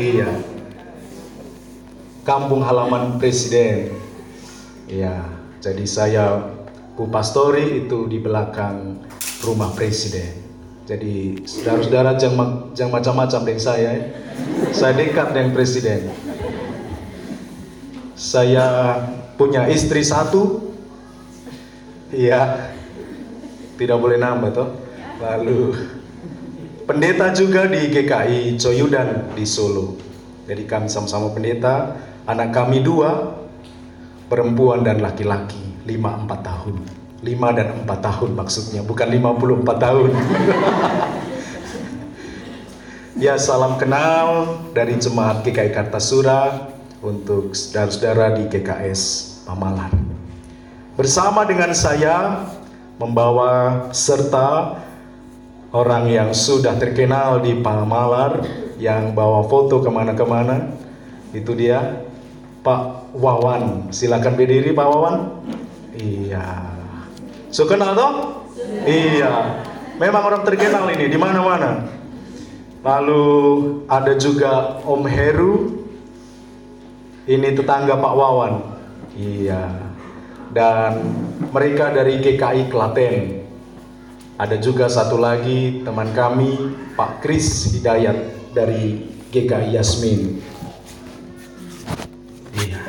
Iya. Kampung halaman presiden. Iya. Jadi saya Bu Pastori itu di belakang rumah presiden. Jadi saudara-saudara jangan, macam-macam dengan saya. ya. Saya dekat dengan presiden. Saya punya istri satu. Iya. Tidak boleh nambah toh. Lalu pendeta juga di GKI Coyudan di Solo. Jadi kami sama-sama pendeta. Anak kami dua, perempuan dan laki-laki, lima empat tahun. Lima dan empat tahun maksudnya, bukan 54 tahun. ya salam kenal dari jemaat GKI Kartasura untuk saudara-saudara di GKS Pamalan. Bersama dengan saya membawa serta orang yang sudah terkenal di Pamalar yang bawa foto ke mana-kemana. Itu dia Pak Wawan. Silakan berdiri Pak Wawan. Iya. So kenal toh? Iya. Memang orang terkenal ini di mana-mana. Lalu ada juga Om Heru. Ini tetangga Pak Wawan. Iya. Dan mereka dari GKI Klaten ada juga satu lagi teman kami, Pak Kris Hidayat dari GKI Yasmin. Iya.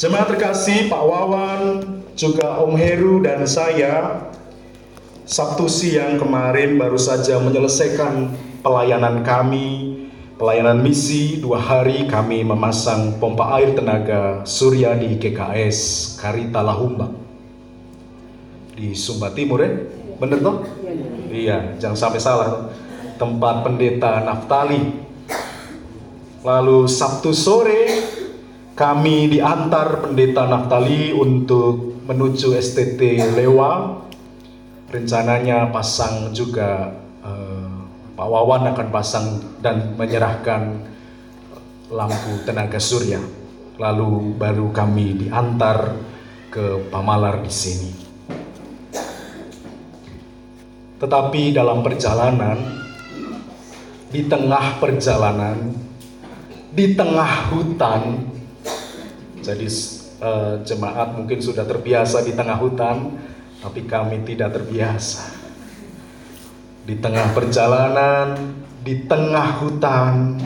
Jemaat terkasih, Pak Wawan, juga Om Heru dan saya Sabtu siang kemarin baru saja menyelesaikan pelayanan kami, pelayanan misi dua hari kami memasang pompa air tenaga surya di GKS Karita Lahumbang di Sumba Timur ya, bener toh? Iya, jangan sampai salah. Tempat pendeta Naftali. Lalu Sabtu sore kami diantar pendeta Naftali untuk menuju STT Lewa. Rencananya pasang juga eh, Pak Wawan akan pasang dan menyerahkan lampu tenaga surya. Lalu baru kami diantar ke Pamalar di sini. Tetapi dalam perjalanan, di tengah perjalanan, di tengah hutan, jadi eh, jemaat mungkin sudah terbiasa di tengah hutan, tapi kami tidak terbiasa. Di tengah perjalanan, di tengah hutan,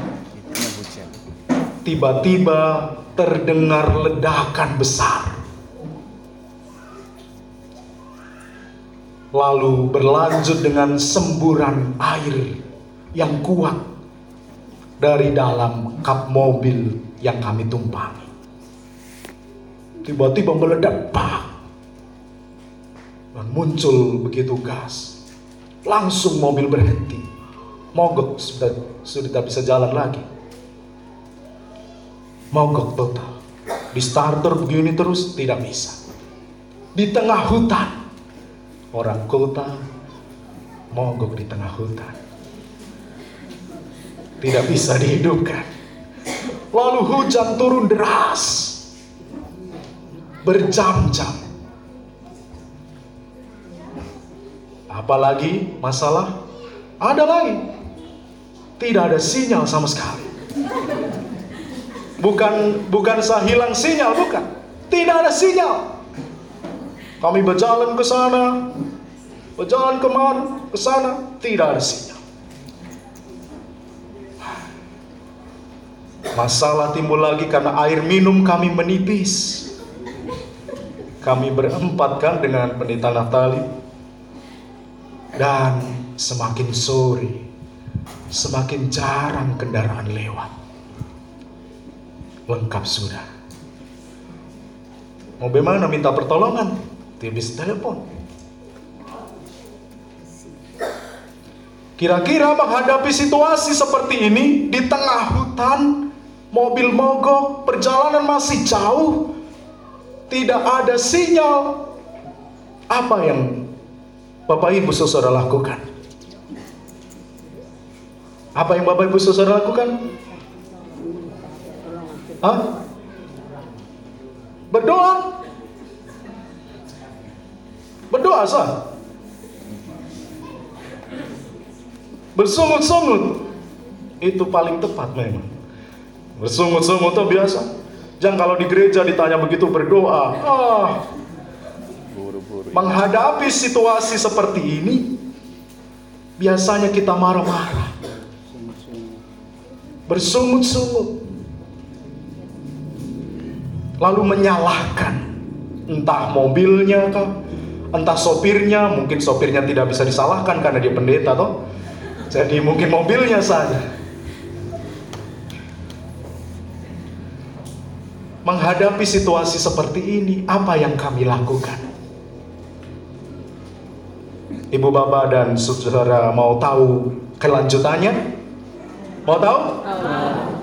tiba-tiba terdengar ledakan besar. Lalu berlanjut dengan semburan air yang kuat dari dalam kap mobil yang kami tumpangi. Tiba-tiba meledak, pak, dan muncul begitu gas. Langsung mobil berhenti, mogok sudah sudah tidak bisa jalan lagi. Mogok total. Di starter begini terus tidak bisa. Di tengah hutan, orang kota mogok di tengah hutan. Tidak bisa dihidupkan. Lalu hujan turun deras. Berjam-jam. Apalagi masalah ada lagi. Tidak ada sinyal sama sekali. Bukan bukan saya hilang sinyal, bukan. Tidak ada sinyal. Kami berjalan ke sana, berjalan ke mana, ke sana, tidak ada sinyal. Masalah timbul lagi karena air minum kami menipis. Kami berempat kan dengan pendeta Natali. Dan semakin sore, semakin jarang kendaraan lewat. Lengkap sudah. Mau bagaimana minta pertolongan? Bisa telepon. Kira-kira menghadapi situasi seperti ini di tengah hutan, mobil mogok, perjalanan masih jauh, tidak ada sinyal. Apa yang Bapak Ibu Saudara lakukan? Apa yang Bapak Ibu Saudara lakukan? Hah? Berdoa. Berdoa sah. Bersungut-sungut. Itu paling tepat memang. Bersungut-sungut itu biasa. Jangan kalau di gereja ditanya begitu berdoa. Ah, menghadapi situasi seperti ini, biasanya kita marah-marah. Bersungut-sungut. Lalu menyalahkan. Entah mobilnya kah, entah sopirnya, mungkin sopirnya tidak bisa disalahkan karena dia pendeta toh. Jadi mungkin mobilnya saja. Menghadapi situasi seperti ini, apa yang kami lakukan? Ibu bapak dan saudara mau tahu kelanjutannya? Mau tahu?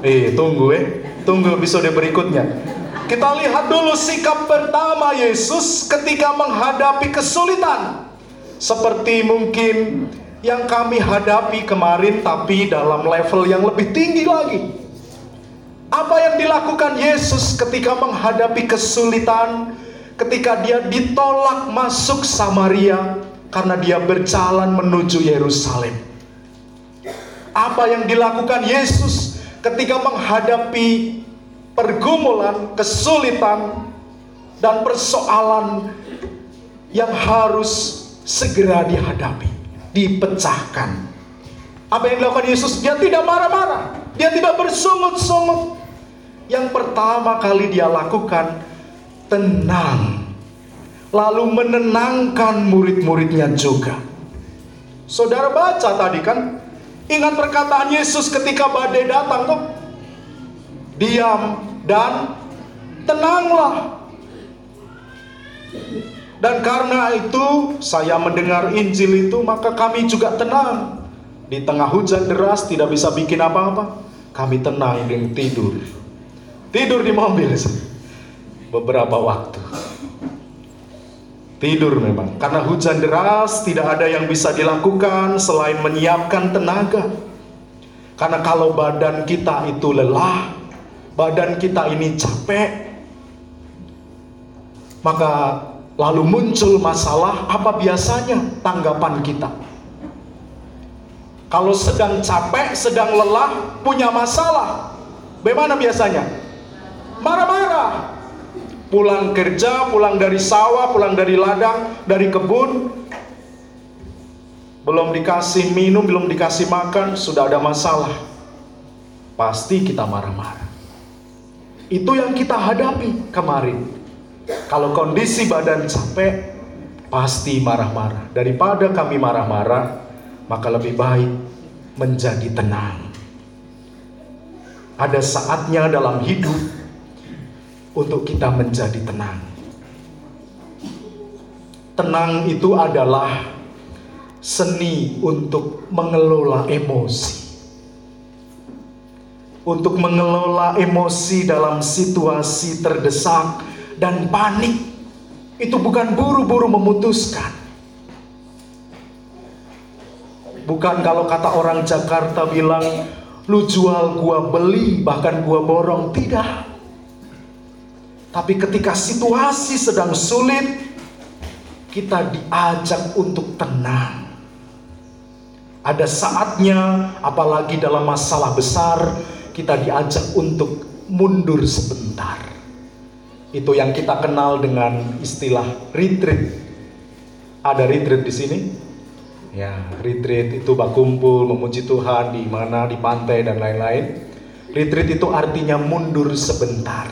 Eh, tunggu eh. Tunggu episode berikutnya. Kita lihat dulu sikap pertama Yesus ketika menghadapi kesulitan. Seperti mungkin yang kami hadapi kemarin tapi dalam level yang lebih tinggi lagi. Apa yang dilakukan Yesus ketika menghadapi kesulitan, ketika dia ditolak masuk Samaria karena dia berjalan menuju Yerusalem. Apa yang dilakukan Yesus ketika menghadapi pergumulan, kesulitan, dan persoalan yang harus segera dihadapi, dipecahkan. Apa yang dilakukan Yesus? Dia tidak marah-marah, dia tidak bersungut-sungut. Yang pertama kali dia lakukan, tenang lalu menenangkan murid-muridnya juga. Saudara baca tadi kan, ingat perkataan Yesus ketika badai datang tuh, diam dan tenanglah. Dan karena itu saya mendengar Injil itu maka kami juga tenang. Di tengah hujan deras tidak bisa bikin apa-apa. Kami tenang dan tidur. Tidur di mobil beberapa waktu. Tidur memang, karena hujan deras tidak ada yang bisa dilakukan selain menyiapkan tenaga. Karena kalau badan kita itu lelah, badan kita ini capek, maka lalu muncul masalah, apa biasanya tanggapan kita? Kalau sedang capek, sedang lelah, punya masalah, bagaimana biasanya? Marah-marah, pulang kerja, pulang dari sawah, pulang dari ladang, dari kebun, belum dikasih minum, belum dikasih makan, sudah ada masalah. Pasti kita marah-marah. Itu yang kita hadapi kemarin. Kalau kondisi badan capek, pasti marah-marah. Daripada kami marah-marah, maka lebih baik menjadi tenang. Ada saatnya dalam hidup untuk kita menjadi tenang. Tenang itu adalah seni untuk mengelola emosi. Untuk mengelola emosi dalam situasi terdesak dan panik. Itu bukan buru-buru memutuskan. Bukan kalau kata orang Jakarta bilang, lu jual gua beli, bahkan gua borong. Tidak. Tapi ketika situasi sedang sulit, kita diajak untuk tenang. Ada saatnya, apalagi dalam masalah besar, kita diajak untuk mundur sebentar. Itu yang kita kenal dengan istilah retreat. Ada retreat di sini? Ya, retreat itu kumpul memuji Tuhan di mana, di pantai dan lain-lain. Retreat itu artinya mundur sebentar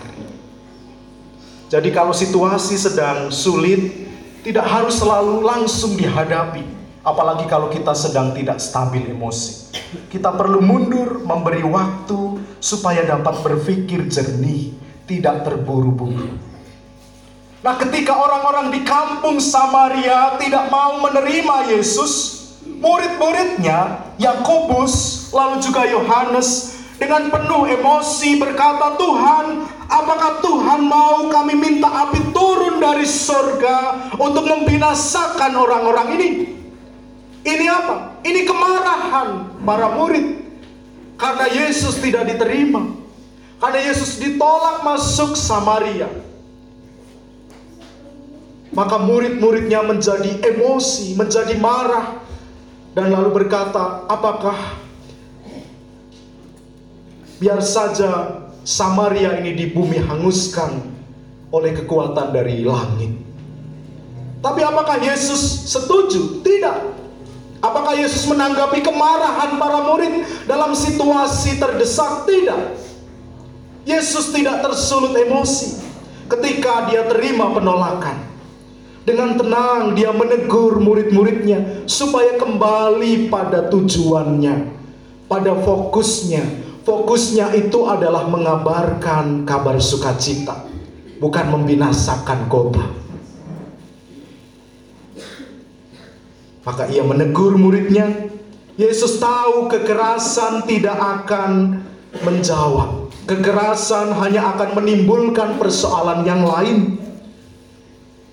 jadi kalau situasi sedang sulit, tidak harus selalu langsung dihadapi. Apalagi kalau kita sedang tidak stabil emosi. Kita perlu mundur, memberi waktu supaya dapat berpikir jernih, tidak terburu-buru. Nah, ketika orang-orang di kampung Samaria tidak mau menerima Yesus, murid-muridnya Yakobus lalu juga Yohanes dengan penuh emosi berkata, "Tuhan, apakah Tuhan mau kami minta api turun dari sorga untuk membinasakan orang-orang ini?" Ini apa? Ini kemarahan para murid karena Yesus tidak diterima. Karena Yesus ditolak masuk Samaria. Maka murid-muridnya menjadi emosi, menjadi marah dan lalu berkata, "Apakah biar saja Samaria ini di bumi hanguskan oleh kekuatan dari langit. Tapi apakah Yesus setuju? Tidak. Apakah Yesus menanggapi kemarahan para murid dalam situasi terdesak? Tidak. Yesus tidak tersulut emosi ketika dia terima penolakan. Dengan tenang dia menegur murid-muridnya supaya kembali pada tujuannya, pada fokusnya. Fokusnya itu adalah mengabarkan kabar sukacita, bukan membinasakan kota. Maka ia menegur muridnya. Yesus tahu kekerasan tidak akan menjawab. Kekerasan hanya akan menimbulkan persoalan yang lain.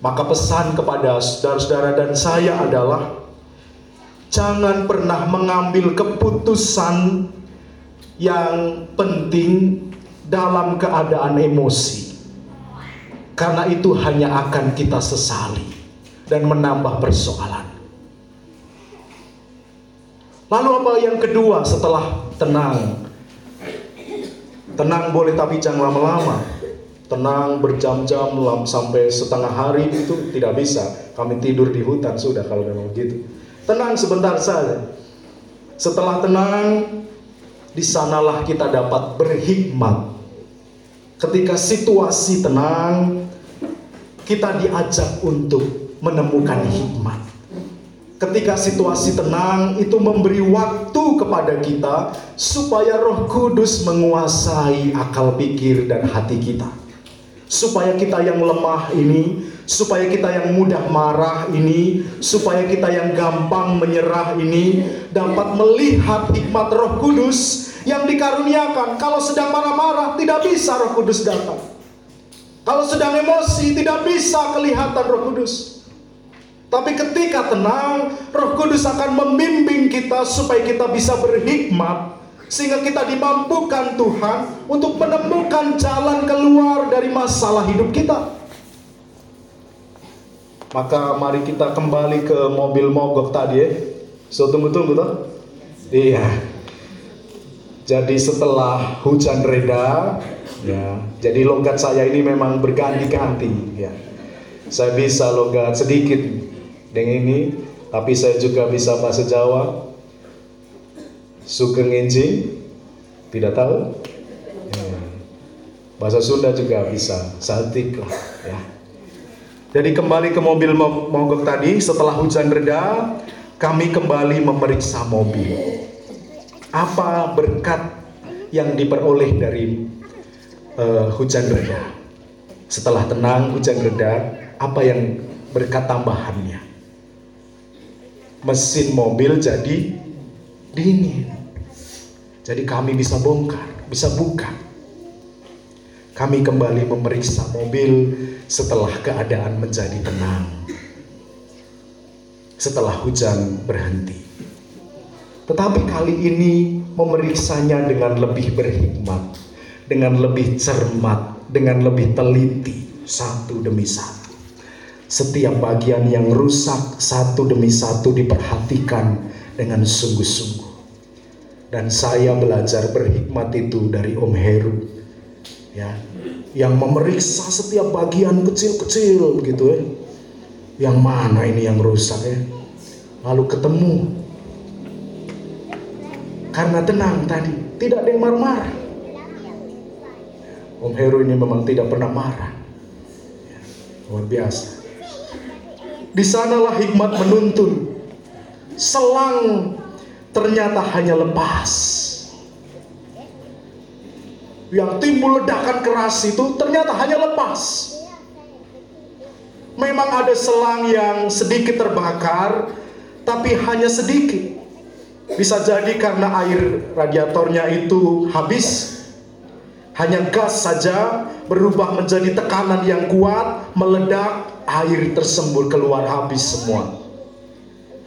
Maka pesan kepada saudara-saudara dan saya adalah jangan pernah mengambil keputusan yang penting dalam keadaan emosi. Karena itu hanya akan kita sesali dan menambah persoalan. Lalu apa yang kedua setelah tenang? Tenang boleh tapi jangan lama-lama tenang berjam-jam sampai setengah hari itu tidak bisa. Kami tidur di hutan sudah kalau memang begitu. Tenang sebentar saja. Setelah tenang, di sanalah kita dapat berhikmat. Ketika situasi tenang, kita diajak untuk menemukan hikmat. Ketika situasi tenang, itu memberi waktu kepada kita supaya Roh Kudus menguasai akal pikir dan hati kita supaya kita yang lemah ini, supaya kita yang mudah marah ini, supaya kita yang gampang menyerah ini dapat melihat hikmat Roh Kudus yang dikaruniakan. Kalau sedang marah-marah tidak bisa Roh Kudus datang. Kalau sedang emosi tidak bisa kelihatan Roh Kudus. Tapi ketika tenang, Roh Kudus akan membimbing kita supaya kita bisa berhikmat sehingga kita dimampukan Tuhan untuk menemukan jalan keluar dari masalah hidup kita. Maka mari kita kembali ke mobil mogok tadi ya. So tunggu-tunggu toh. Iya. Jadi setelah hujan reda, ya. Jadi logat saya ini memang berganti-ganti, ya. Saya bisa logat sedikit dengan ini, tapi saya juga bisa bahasa Jawa, Sugeng Enjing? Tidak tahu? Ya. Bahasa Sunda juga bisa, saltik lah ya. Jadi kembali ke mobil mogok tadi, setelah hujan reda, kami kembali memeriksa mobil. Apa berkat yang diperoleh dari uh, hujan reda? Setelah tenang hujan reda, apa yang berkat tambahannya? Mesin mobil jadi dingin. Jadi kami bisa bongkar, bisa buka. Kami kembali memeriksa mobil setelah keadaan menjadi tenang. Setelah hujan berhenti. Tetapi kali ini memeriksanya dengan lebih berhikmat, dengan lebih cermat, dengan lebih teliti satu demi satu. Setiap bagian yang rusak satu demi satu diperhatikan dengan sungguh-sungguh. Dan saya belajar berhikmat itu dari Om Heru. Ya, yang memeriksa setiap bagian kecil-kecil gitu ya. Yang mana ini yang rusak ya? Lalu ketemu. Karena tenang tadi, tidak ada yang marah-marah. Om Heru ini memang tidak pernah marah. Ya, luar biasa. Di sanalah hikmat menuntun. Selang ternyata hanya lepas. Yang timbul ledakan keras itu ternyata hanya lepas. Memang ada selang yang sedikit terbakar, tapi hanya sedikit. Bisa jadi karena air radiatornya itu habis. Hanya gas saja berubah menjadi tekanan yang kuat, meledak, air tersembur keluar habis semua.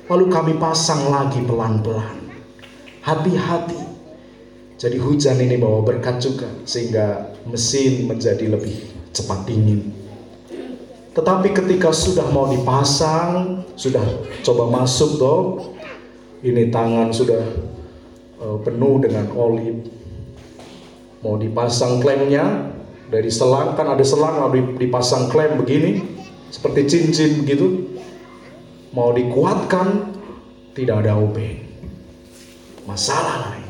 Lalu kami pasang lagi pelan-pelan. Hati-hati. Jadi hujan ini bawa berkat juga sehingga mesin menjadi lebih cepat dingin. Tetapi ketika sudah mau dipasang, sudah coba masuk dong. Ini tangan sudah uh, penuh dengan oli. mau dipasang klemnya dari selang kan ada selang lalu dipasang klem begini seperti cincin begitu mau dikuatkan tidak ada obeng. Masalah lain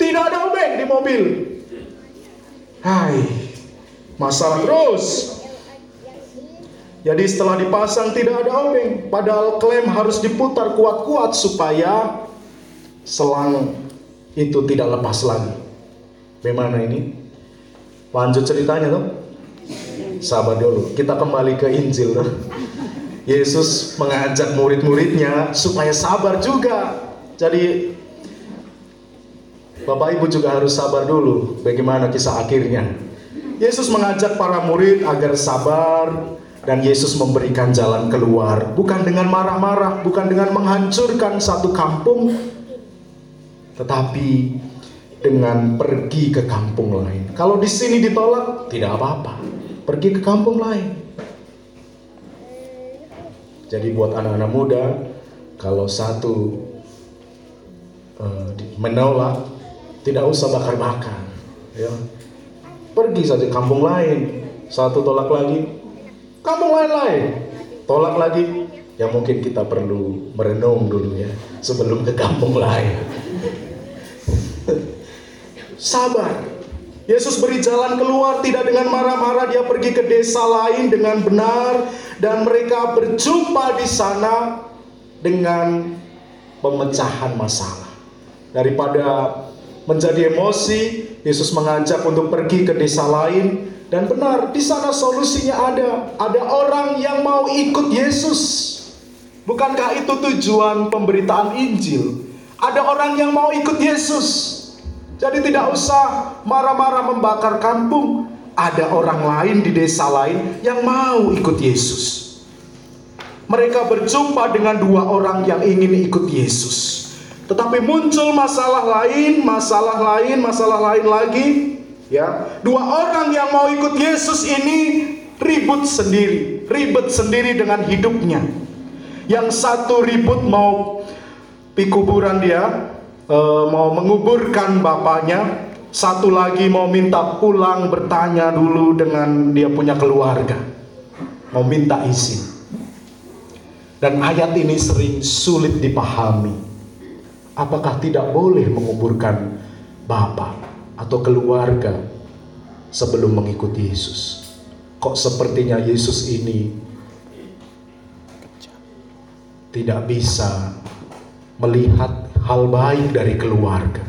tidak ada obeng di mobil. Hai masalah terus. Jadi setelah dipasang tidak ada obeng. Padahal klem harus diputar kuat-kuat supaya selang itu tidak lepas lagi. Bagaimana ini? Lanjut ceritanya tuh. Sabar dulu. Kita kembali ke Injil. Yesus mengajak murid-muridnya supaya sabar juga. Jadi Bapak Ibu juga harus sabar dulu bagaimana kisah akhirnya. Yesus mengajak para murid agar sabar dan Yesus memberikan jalan keluar bukan dengan marah-marah, bukan dengan menghancurkan satu kampung tetapi dengan pergi ke kampung lain. Kalau di sini ditolak, tidak apa-apa. Pergi ke kampung lain. Jadi buat anak-anak muda, kalau satu uh, menolak, tidak usah bakar-bakar. Ya. Pergi saja kampung lain. Satu tolak lagi, kampung lain lain. Tolak lagi, ya mungkin kita perlu merenung dulu ya sebelum ke kampung lain sabar. Yesus beri jalan keluar tidak dengan marah-marah dia pergi ke desa lain dengan benar dan mereka berjumpa di sana dengan pemecahan masalah. Daripada menjadi emosi, Yesus mengajak untuk pergi ke desa lain dan benar di sana solusinya ada. Ada orang yang mau ikut Yesus. Bukankah itu tujuan pemberitaan Injil? Ada orang yang mau ikut Yesus. Jadi tidak usah marah-marah membakar kampung. Ada orang lain di desa lain yang mau ikut Yesus. Mereka berjumpa dengan dua orang yang ingin ikut Yesus. Tetapi muncul masalah lain, masalah lain, masalah lain lagi. Ya, dua orang yang mau ikut Yesus ini ribut sendiri, ribet sendiri dengan hidupnya. Yang satu ribut mau pikuburan dia, e, mau menguburkan bapaknya, satu lagi mau minta pulang bertanya dulu dengan dia punya keluarga, mau minta izin. Dan ayat ini sering sulit dipahami. Apakah tidak boleh menguburkan bapak atau keluarga sebelum mengikuti Yesus? Kok sepertinya Yesus ini tidak bisa melihat hal baik dari keluarga.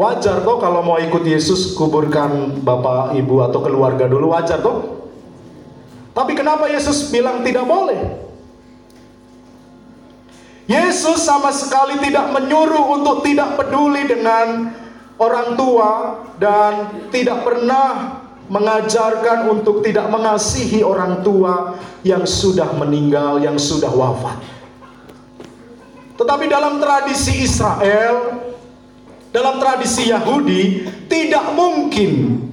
Wajar kok kalau mau ikut Yesus kuburkan bapak, ibu atau keluarga dulu wajar kok. Tapi kenapa Yesus bilang tidak boleh? Yesus sama sekali tidak menyuruh untuk tidak peduli dengan orang tua dan tidak pernah mengajarkan untuk tidak mengasihi orang tua yang sudah meninggal, yang sudah wafat. Tetapi dalam tradisi Israel, dalam tradisi Yahudi, tidak mungkin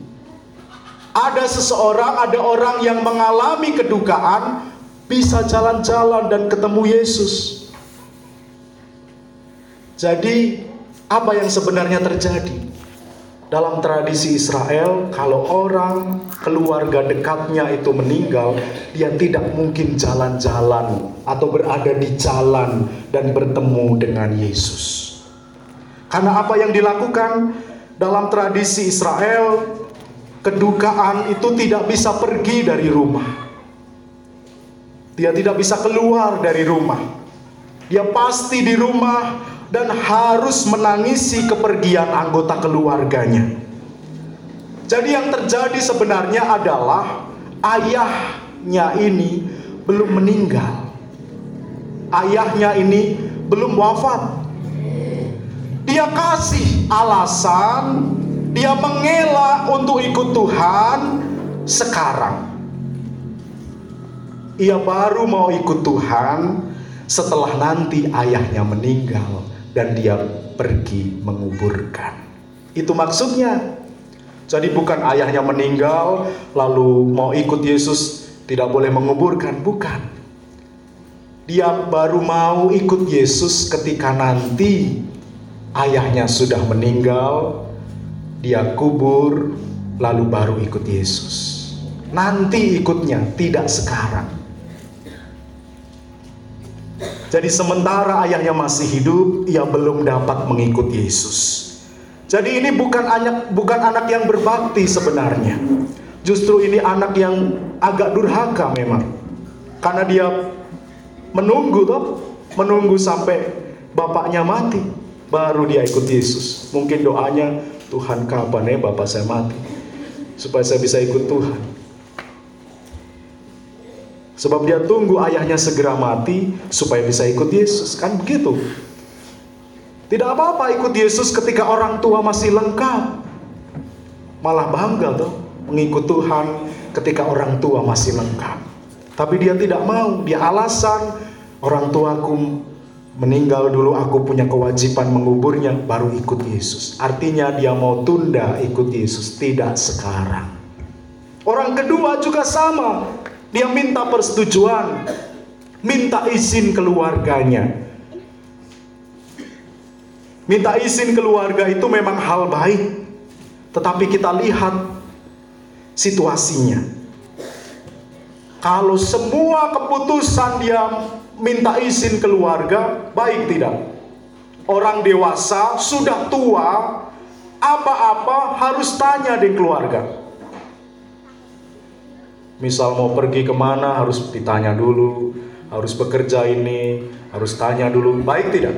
ada seseorang, ada orang yang mengalami kedukaan bisa jalan-jalan dan ketemu Yesus. Jadi, apa yang sebenarnya terjadi? Dalam tradisi Israel, kalau orang keluarga dekatnya itu meninggal, dia tidak mungkin jalan-jalan atau berada di jalan dan bertemu dengan Yesus. Karena apa yang dilakukan dalam tradisi Israel, kedukaan itu tidak bisa pergi dari rumah. Dia tidak bisa keluar dari rumah. Dia pasti di rumah dan harus menangisi kepergian anggota keluarganya. Jadi yang terjadi sebenarnya adalah ayahnya ini belum meninggal. Ayahnya ini belum wafat. Dia kasih alasan, dia mengelak untuk ikut Tuhan sekarang. Ia baru mau ikut Tuhan setelah nanti ayahnya meninggal dan dia pergi menguburkan. Itu maksudnya. Jadi bukan ayahnya meninggal lalu mau ikut Yesus tidak boleh menguburkan, bukan. Dia baru mau ikut Yesus ketika nanti ayahnya sudah meninggal, dia kubur, lalu baru ikut Yesus. Nanti ikutnya, tidak sekarang. Jadi sementara ayahnya masih hidup, ia belum dapat mengikut Yesus. Jadi ini bukan anak bukan anak yang berbakti sebenarnya. Justru ini anak yang agak durhaka memang. Karena dia menunggu toh, menunggu sampai bapaknya mati baru dia ikut Yesus. Mungkin doanya, Tuhan kapan ya bapak saya mati supaya saya bisa ikut Tuhan. Sebab dia tunggu ayahnya segera mati supaya bisa ikut Yesus. Kan begitu. Tidak apa-apa ikut Yesus ketika orang tua masih lengkap. Malah bangga tuh mengikut Tuhan ketika orang tua masih lengkap. Tapi dia tidak mau, dia alasan orang tuaku meninggal dulu aku punya kewajiban menguburnya baru ikut Yesus. Artinya dia mau tunda ikut Yesus, tidak sekarang. Orang kedua juga sama. Dia minta persetujuan, minta izin keluarganya. Minta izin keluarga itu memang hal baik. Tetapi kita lihat situasinya. Kalau semua keputusan dia minta izin keluarga, baik tidak? Orang dewasa sudah tua, apa-apa harus tanya di keluarga. Misal mau pergi ke mana harus ditanya dulu, harus bekerja ini, harus tanya dulu, baik tidak?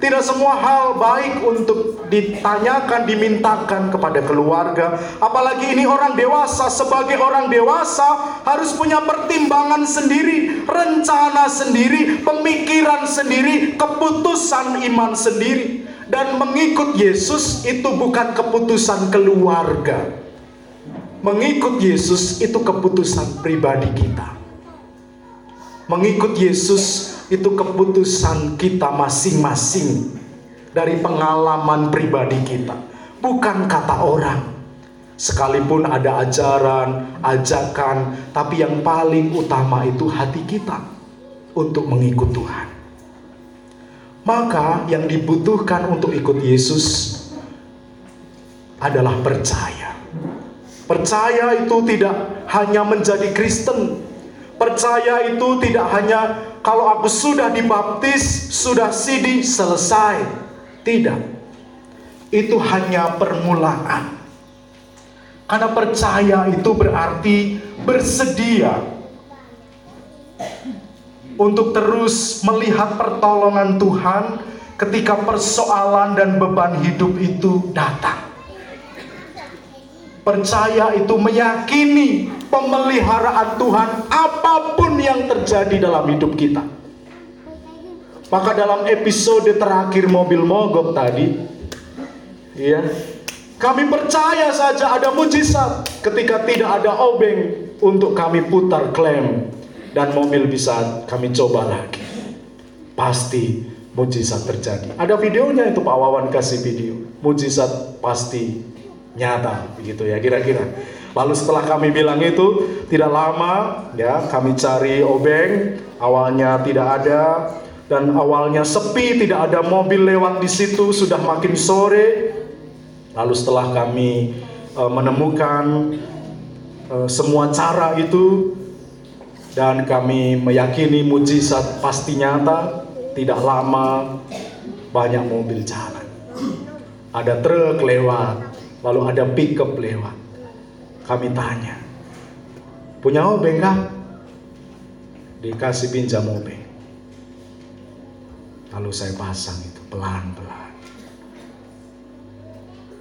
Tidak semua hal baik untuk ditanyakan, dimintakan kepada keluarga. Apalagi ini orang dewasa, sebagai orang dewasa harus punya pertimbangan sendiri, rencana sendiri, pemikiran sendiri, keputusan iman sendiri. Dan mengikut Yesus itu bukan keputusan keluarga, Mengikut Yesus itu keputusan pribadi kita. Mengikut Yesus itu keputusan kita masing-masing dari pengalaman pribadi kita, bukan kata orang. Sekalipun ada ajaran, ajakan, tapi yang paling utama itu hati kita untuk mengikut Tuhan. Maka yang dibutuhkan untuk ikut Yesus adalah percaya Percaya itu tidak hanya menjadi Kristen. Percaya itu tidak hanya kalau aku sudah dibaptis, sudah sidi, selesai. Tidak. Itu hanya permulaan. Karena percaya itu berarti bersedia untuk terus melihat pertolongan Tuhan ketika persoalan dan beban hidup itu datang. Percaya itu meyakini pemeliharaan Tuhan apa pun yang terjadi dalam hidup kita. Maka dalam episode terakhir mobil mogok tadi, ya, kami percaya saja ada mujizat ketika tidak ada obeng untuk kami putar klem dan mobil bisa kami coba lagi. Pasti mujizat terjadi. Ada videonya itu Pak Wawan kasih video. Mujizat pasti nyata begitu ya kira-kira. Lalu setelah kami bilang itu tidak lama ya kami cari obeng awalnya tidak ada dan awalnya sepi tidak ada mobil lewat di situ sudah makin sore lalu setelah kami uh, menemukan uh, semua cara itu dan kami meyakini mujizat pasti nyata tidak lama banyak mobil jalan ada truk lewat Lalu ada pickup lewat. Kami tanya, punya obeng kah? Dikasih pinjam obeng. Lalu saya pasang itu pelan-pelan.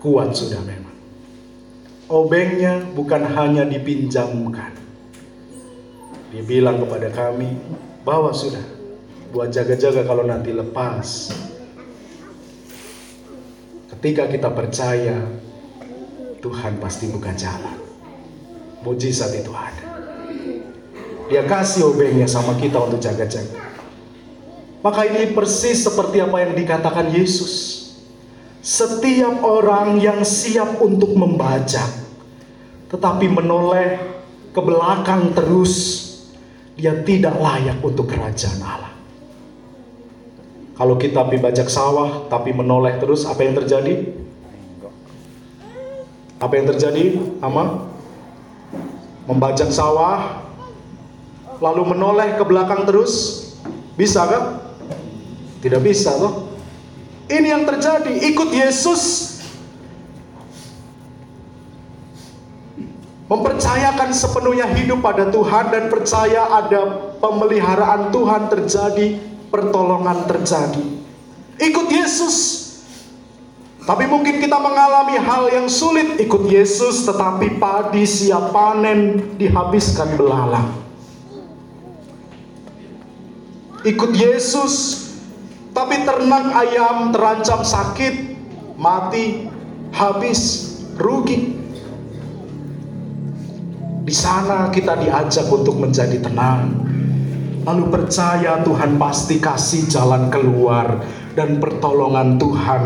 Kuat sudah memang. Obengnya bukan hanya dipinjamkan. Dia bilang kepada kami, bawa sudah. Buat jaga-jaga kalau nanti lepas. Ketika kita percaya, Tuhan pasti buka jalan. Mujizat itu ada. Dia kasih obengnya sama kita untuk jaga-jaga. Maka ini persis seperti apa yang dikatakan Yesus. Setiap orang yang siap untuk membaca, tetapi menoleh ke belakang terus, dia tidak layak untuk kerajaan Allah. Kalau kita bajak sawah tapi menoleh terus, apa yang terjadi? Apa yang terjadi? Ama? Membajak sawah, lalu menoleh ke belakang terus? Bisa kan? Tidak bisa toh. Ini yang terjadi, ikut Yesus mempercayakan sepenuhnya hidup pada Tuhan dan percaya ada pemeliharaan Tuhan terjadi, pertolongan terjadi. Ikut Yesus. Tapi mungkin kita mengalami hal yang sulit ikut Yesus tetapi padi siap panen dihabiskan belalang. Ikut Yesus tapi ternak ayam terancam sakit, mati, habis, rugi. Di sana kita diajak untuk menjadi tenang. Lalu percaya Tuhan pasti kasih jalan keluar dan pertolongan Tuhan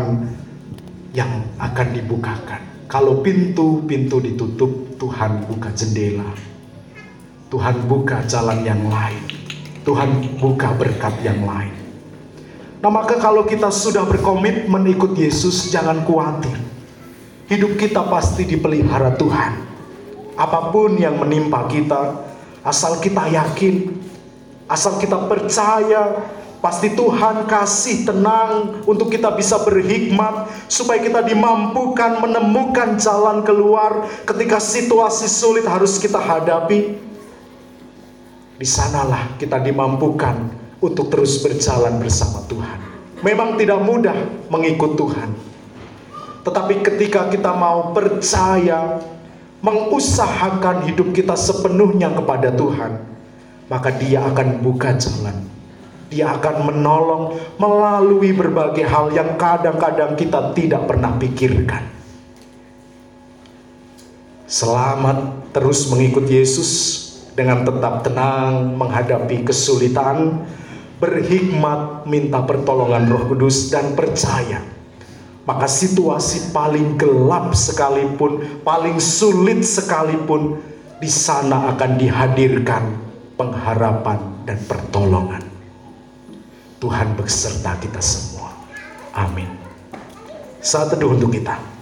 yang akan dibukakan. Kalau pintu-pintu ditutup, Tuhan buka jendela. Tuhan buka jalan yang lain. Tuhan buka berkat yang lain. Nah maka kalau kita sudah berkomitmen ikut Yesus, jangan khawatir. Hidup kita pasti dipelihara Tuhan apa pun yang menimpa kita, asal kita yakin, asal kita percaya, pasti Tuhan kasih tenang untuk kita bisa berhikmat, supaya kita dimampukan menemukan jalan keluar ketika situasi sulit harus kita hadapi. Di sanalah kita dimampukan untuk terus berjalan bersama Tuhan. Memang tidak mudah mengikut Tuhan, tetapi ketika kita mau percaya, mengusahakan hidup kita sepenuhnya kepada Tuhan, maka Dia akan buka jalan. Dia akan menolong melalui berbagai hal yang kadang-kadang kita tidak pernah pikirkan. Selamat terus mengikut Yesus dengan tetap tenang menghadapi kesulitan, berhikmat minta pertolongan Roh Kudus dan percaya maka situasi paling gelap sekalipun, paling sulit sekalipun, di sana akan dihadirkan pengharapan dan pertolongan. Tuhan beserta kita semua. Amin. Saat teduh untuk kita.